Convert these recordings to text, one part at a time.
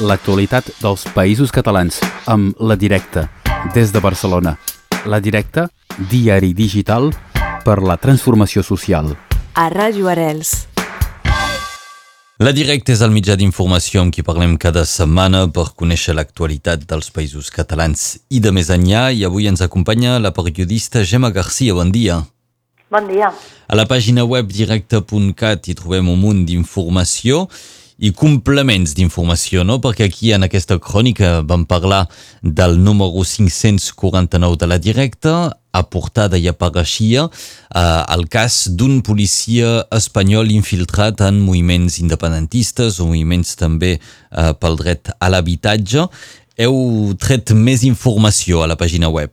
l'actualitat dels països catalans amb La Directa, des de Barcelona. La Directa, diari digital per la transformació social. A Ràdio Arels. La Directa és el mitjà d'informació amb qui parlem cada setmana per conèixer l'actualitat dels països catalans i de més enllà i avui ens acompanya la periodista Gemma Garcia. Bon dia. Bon dia. A la pàgina web directe.cat hi trobem un munt d'informació i complements d'informació, no? Perquè aquí en aquesta crònica vam parlar del número 549 de la directa, a portada i apareixia eh, el cas d'un policia espanyol infiltrat en moviments independentistes o moviments també eh, pel dret a l'habitatge. Heu tret més informació a la pàgina web.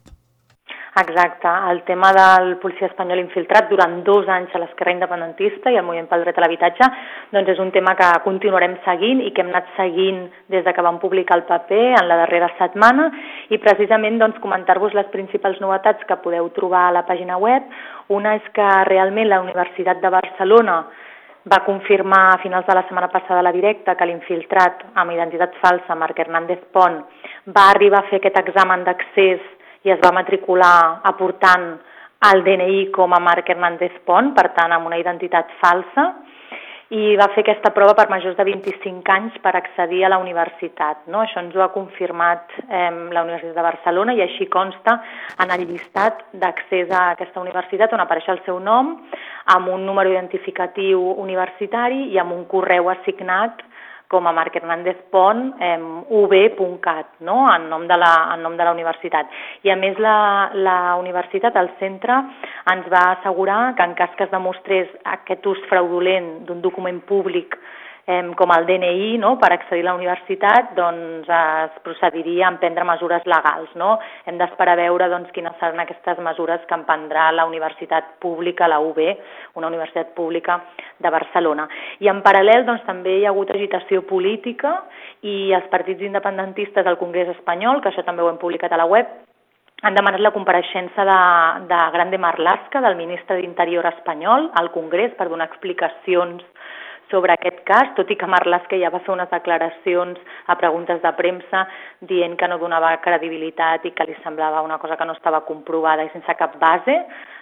Exacte. El tema del policia espanyol infiltrat durant dos anys a l'esquerra independentista i el moviment pel dret a l'habitatge doncs és un tema que continuarem seguint i que hem anat seguint des de que vam publicar el paper en la darrera setmana i precisament doncs, comentar-vos les principals novetats que podeu trobar a la pàgina web. Una és que realment la Universitat de Barcelona va confirmar a finals de la setmana passada la directa que l'infiltrat amb identitat falsa, Marc Hernández Pont, va arribar a fer aquest examen d'accés i es va matricular aportant el DNI com a Marc Hernández Pont, per tant amb una identitat falsa, i va fer aquesta prova per majors de 25 anys per accedir a la universitat. No? Això ens ho ha confirmat eh, la Universitat de Barcelona i així consta en el llistat d'accés a aquesta universitat on apareix el seu nom, amb un número identificatiu universitari i amb un correu assignat com a Marc Hernández Pont, eh, ub.cat, no? en, nom de la, en nom de la universitat. I a més la, la universitat, el centre, ens va assegurar que en cas que es demostrés aquest ús fraudulent d'un document públic eh, com el DNI no? per accedir a la universitat, doncs es procediria a emprendre mesures legals. No? Hem d'esperar a veure doncs, quines seran aquestes mesures que emprendrà la universitat pública, la UB, una universitat pública de Barcelona. I en paral·lel doncs, també hi ha hagut agitació política i els partits independentistes al Congrés espanyol, que això també ho hem publicat a la web, han demanat la compareixença de, de Grande Marlaska, del ministre d'Interior espanyol, al Congrés per donar explicacions sobre aquest cas, tot i que Marlaska ja va fer unes declaracions a preguntes de premsa dient que no donava credibilitat i que li semblava una cosa que no estava comprovada i sense cap base,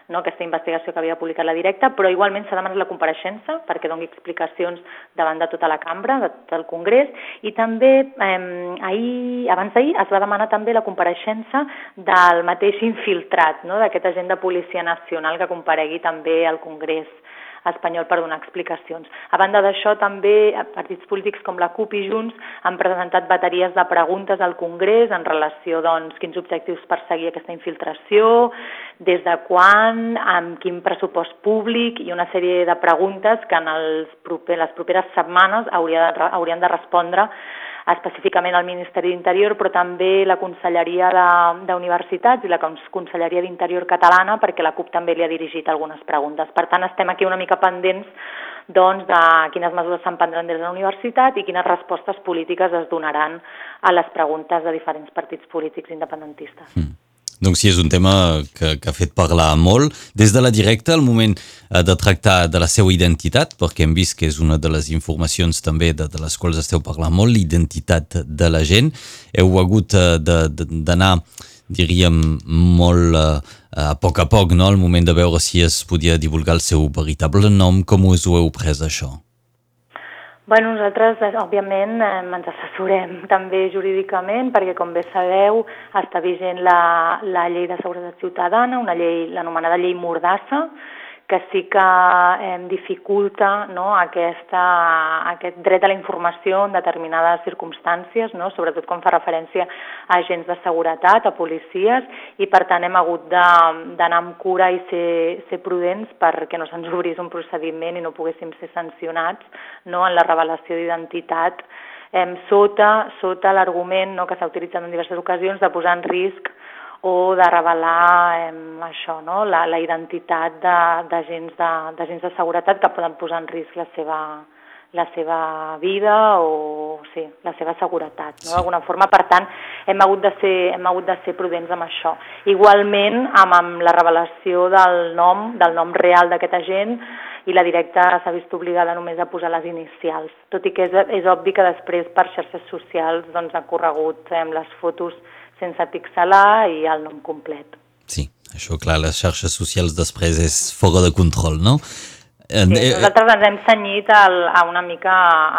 no, aquesta investigació que havia publicat la directa, però igualment s'ha demanat la compareixença perquè doni explicacions davant de tota la cambra, de tot el Congrés, i també eh, ahir, abans d'ahir es va demanar també la compareixença del mateix infiltrat, no, d'aquest agent de Policia Nacional que comparegui també al Congrés espanyol per donar explicacions. A banda d'això, també partits polítics com la CUP i Junts han presentat bateries de preguntes al Congrés en relació doncs, quins objectius perseguir aquesta infiltració, des de quan, amb quin pressupost públic i una sèrie de preguntes que en els proper, les properes setmanes hauria de, haurien de respondre específicament al Ministeri d'Interior, però també la Conselleria d'Universitats i la Conselleria d'Interior catalana, perquè la CUP també li ha dirigit algunes preguntes. Per tant, estem aquí una mica pendents doncs, de quines mesures s'emprendran des de la universitat i quines respostes polítiques es donaran a les preguntes de diferents partits polítics independentistes. Mm. Donc sí, és un tema que, que ha fet parlar molt. Des de la directa, el moment eh, de tractar de la seva identitat, perquè hem vist que és una de les informacions també de, de les quals esteu parlant molt, l'identitat de la gent. Heu hagut eh, d'anar, diríem, molt eh, a poc a poc, no?, al moment de veure si es podia divulgar el seu veritable nom. Com us ho heu pres, això? Bueno, nosaltres, eh, òbviament, eh, ens assessorem també jurídicament perquè, com bé sabeu, està vigent la, la llei de seguretat ciutadana, una llei, l'anomenada llei Mordassa, que sí que eh, dificulta no, aquesta, aquest dret a la informació en determinades circumstàncies, no, sobretot quan fa referència a agents de seguretat, a policies, i per tant hem hagut d'anar amb cura i ser, ser prudents perquè no se'ns obrís un procediment i no poguéssim ser sancionats no, en la revelació d'identitat. Eh, sota, sota l'argument no, que s'ha utilitzat en diverses ocasions de posar en risc o de revelar eh, això, no? la, la identitat d'agents de, de, de seguretat que poden posar en risc la seva, la seva vida o sí, la seva seguretat, no? d'alguna forma. Per tant, hem hagut, de ser, hem hagut de ser prudents amb això. Igualment, amb, amb la revelació del nom, del nom real d'aquest agent, i la directa s'ha vist obligada només a posar les inicials, tot i que és, és obvi que després per xarxes socials doncs, ha corregut eh, les fotos sense pixelar i el nom complet. Sí, això clar, les xarxes socials després és fora de control, no? Sí, nosaltres ens hem senyit al, a una mica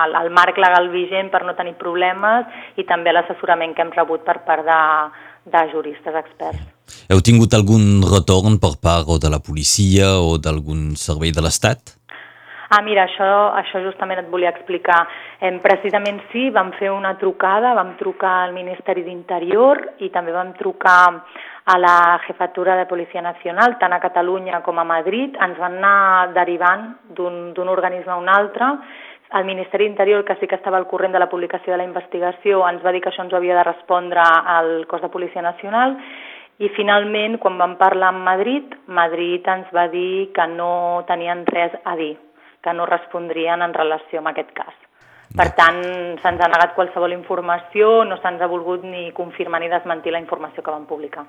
al, al marc legal vigent per no tenir problemes i també l'assessorament que hem rebut per part de, de juristes experts. Heu tingut algun retorn per part o de la policia o d'algun servei de l'Estat? Ah, mira, això, això justament et volia explicar. Eh, precisament sí, vam fer una trucada, vam trucar al Ministeri d'Interior i també vam trucar a la Jefatura de Policia Nacional, tant a Catalunya com a Madrid, ens van anar derivant d'un organisme a un altre. El Ministeri d'Interior, que sí que estava al corrent de la publicació de la investigació, ens va dir que això ens havia de respondre al cos de Policia Nacional i finalment, quan vam parlar amb Madrid, Madrid ens va dir que no tenien res a dir, que no respondrien en relació amb aquest cas. Per tant, se'ns ha negat qualsevol informació, no se'ns ha volgut ni confirmar ni desmentir la informació que vam publicar.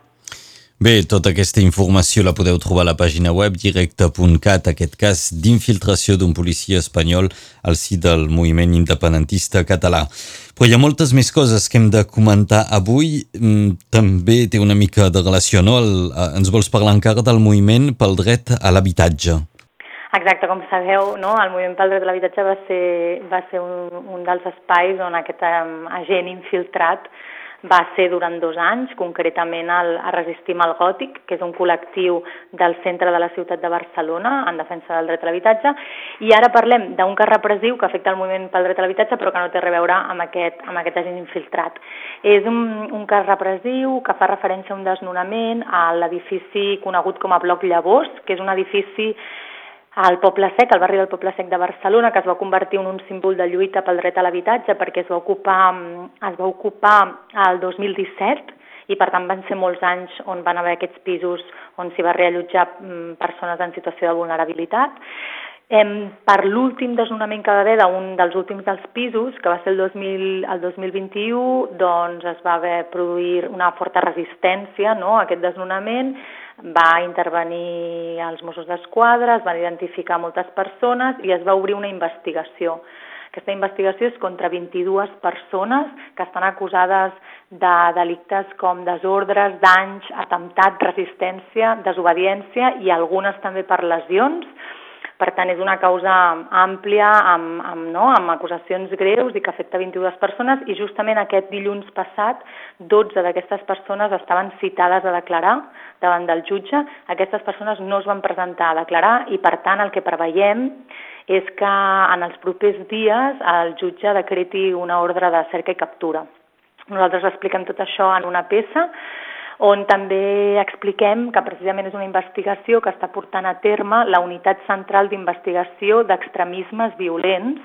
Bé, tota aquesta informació la podeu trobar a la pàgina web directe.cat, aquest cas d'infiltració d'un policia espanyol al si del moviment independentista català. Però hi ha moltes més coses que hem de comentar avui. Mm, també té una mica de relació, no? El, ens vols parlar encara del moviment pel dret a l'habitatge. Exacte, com sabeu, no? el moviment pel dret a l'habitatge va ser, va ser un, un dels espais on aquest um, agent infiltrat va ser durant dos anys, concretament el, a Resistim al Gòtic, que és un col·lectiu del centre de la ciutat de Barcelona en defensa del dret a l'habitatge, i ara parlem d'un cas repressiu que afecta el moviment pel dret a l'habitatge però que no té a veure amb aquest, amb aquest agent infiltrat. És un, un cas repressiu que fa referència a un desnonament a l'edifici conegut com a Bloc Llavors, que és un edifici al Poble Sec, al barri del Poble Sec de Barcelona, que es va convertir en un símbol de lluita pel dret a l'habitatge perquè es va ocupar, es va ocupar el 2017 i per tant van ser molts anys on van haver aquests pisos on s'hi va reallotjar mm, persones en situació de vulnerabilitat. Em, per l'últim desnonament que va haver d'un dels últims dels pisos, que va ser el, 2000, el 2021, doncs es va haver produir una forta resistència no, a aquest desnonament, va intervenir els Mossos d'Esquadra, es van identificar moltes persones i es va obrir una investigació. Aquesta investigació és contra 22 persones que estan acusades de delictes com desordres, danys, atemptat, resistència, desobediència i algunes també per lesions per tant, és una causa àmplia, amb, amb, no? amb acusacions greus i que afecta 22 persones i justament aquest dilluns passat 12 d'aquestes persones estaven citades a declarar davant del jutge. Aquestes persones no es van presentar a declarar i per tant el que preveiem és que en els propers dies el jutge decreti una ordre de cerca i captura. Nosaltres expliquem tot això en una peça on també expliquem que precisament és una investigació que està portant a terme la Unitat Central d'Investigació d'Extremismes Violents,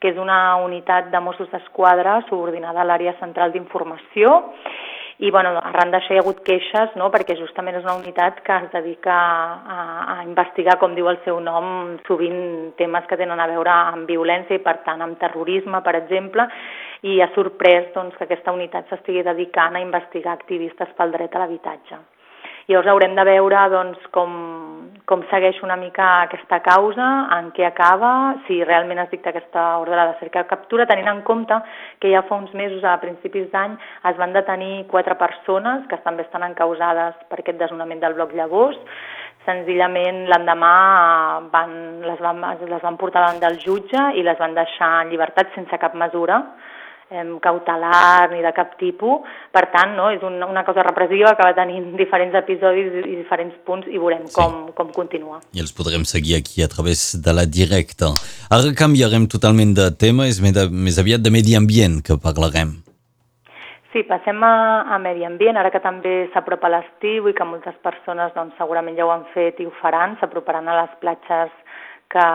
que és una unitat de Mossos d'Esquadra subordinada a l'àrea central d'informació i bueno, arran d'això hi ha hagut queixes no? perquè justament és una unitat que es dedica a, a investigar, com diu el seu nom, sovint temes que tenen a veure amb violència i per tant amb terrorisme, per exemple, i ha sorprès doncs, que aquesta unitat s'estigui dedicant a investigar activistes pel dret a l'habitatge. Llavors haurem de veure doncs, com, com segueix una mica aquesta causa, en què acaba, si realment es dicta aquesta ordre de cerca de captura, tenint en compte que ja fa uns mesos, a principis d'any, es van detenir quatre persones que també estan encausades per aquest desnonament del bloc Llavors, senzillament l'endemà van, les, van, les van portar davant del jutge i les van deixar en llibertat sense cap mesura, eh, cautelar ni de cap tipus. Per tant, no, és una, una cosa repressiva que va tenint diferents episodis i diferents punts i veurem sí. com, com continua. I els podrem seguir aquí a través de la directa. Ara canviarem totalment de tema, és més, de, més aviat de medi ambient que parlarem. Sí, passem a, a medi ambient, ara que també s'apropa l'estiu i que moltes persones doncs, segurament ja ho han fet i ho faran, s'aproparan a les platges que,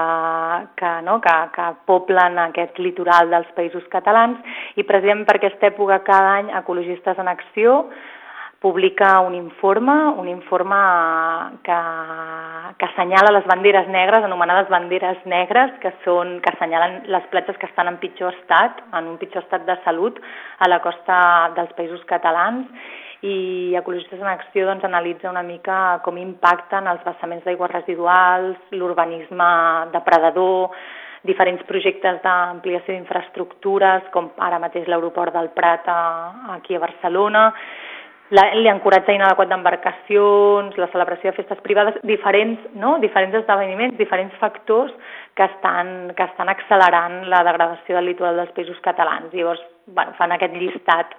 que, no, que, que poblen aquest litoral dels països catalans. I precisament per aquesta època cada any Ecologistes en Acció publica un informe, un informe que, que assenyala les banderes negres, anomenades banderes negres, que, són, que assenyalen les platges que estan en pitjor estat, en un pitjor estat de salut a la costa dels països catalans i Ecologistes en Acció doncs, analitza una mica com impacten els vessaments d'aigües residuals, l'urbanisme depredador, diferents projectes d'ampliació d'infraestructures, com ara mateix l'aeroport del Prat a, aquí a Barcelona, l'encoratge inadequat d'embarcacions, la celebració de festes privades, diferents, no? diferents esdeveniments, diferents factors que estan, que estan accelerant la degradació del litoral dels països catalans. Llavors, bueno, fan aquest llistat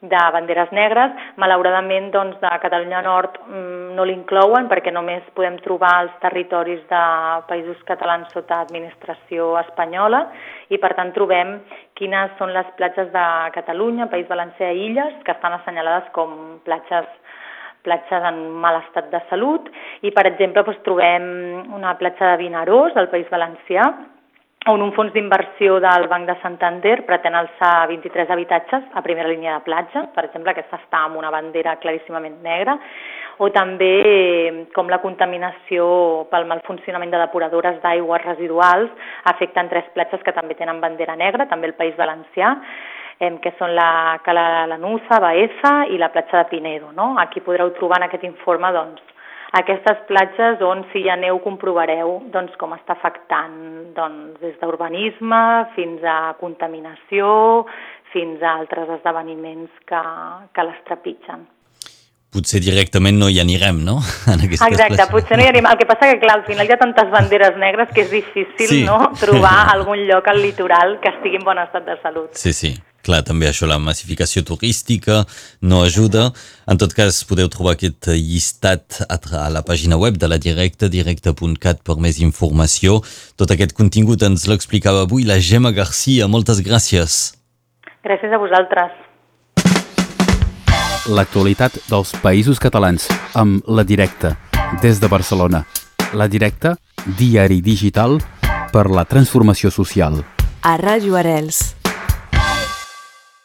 de banderes negres. Malauradament, doncs, de Catalunya Nord mm, no l'inclouen perquè només podem trobar els territoris de països catalans sota administració espanyola i, per tant, trobem quines són les platges de Catalunya, País Valencià i Illes, que estan assenyalades com platges platges en mal estat de salut i, per exemple, doncs, trobem una platja de Vinaròs, al País Valencià, on un fons d'inversió del Banc de Santander pretén alçar 23 habitatges a primera línia de platja, per exemple, aquesta està amb una bandera claríssimament negra, o també com la contaminació pel mal funcionament de depuradores d'aigües residuals afecten tres platges que també tenen bandera negra, també el País Valencià, que són la Cala Lanuza, Baeza i la platja de Pinedo. No? Aquí podreu trobar en aquest informe doncs, aquestes platges on si hi ha neu comprovareu doncs, com està afectant doncs, des d'urbanisme fins a contaminació, fins a altres esdeveniments que, que les trepitgen. Potser directament no hi anirem, no? En Exacte, platges. potser no hi anirem. El que passa que, clar, al final hi ha tantes banderes negres que és difícil sí. no? trobar algun lloc al litoral que estigui en bon estat de salut. Sí, sí. Clar, també això, la massificació turística no ajuda. En tot cas, podeu trobar aquest llistat a la pàgina web de la Directa, directa.cat, per més informació. Tot aquest contingut ens l'explicava avui la Gemma Garcia. Moltes gràcies. Gràcies a vosaltres. L'actualitat dels països catalans amb La Directa, des de Barcelona. La Directa, diari digital per la transformació social. A Ràdio Arels.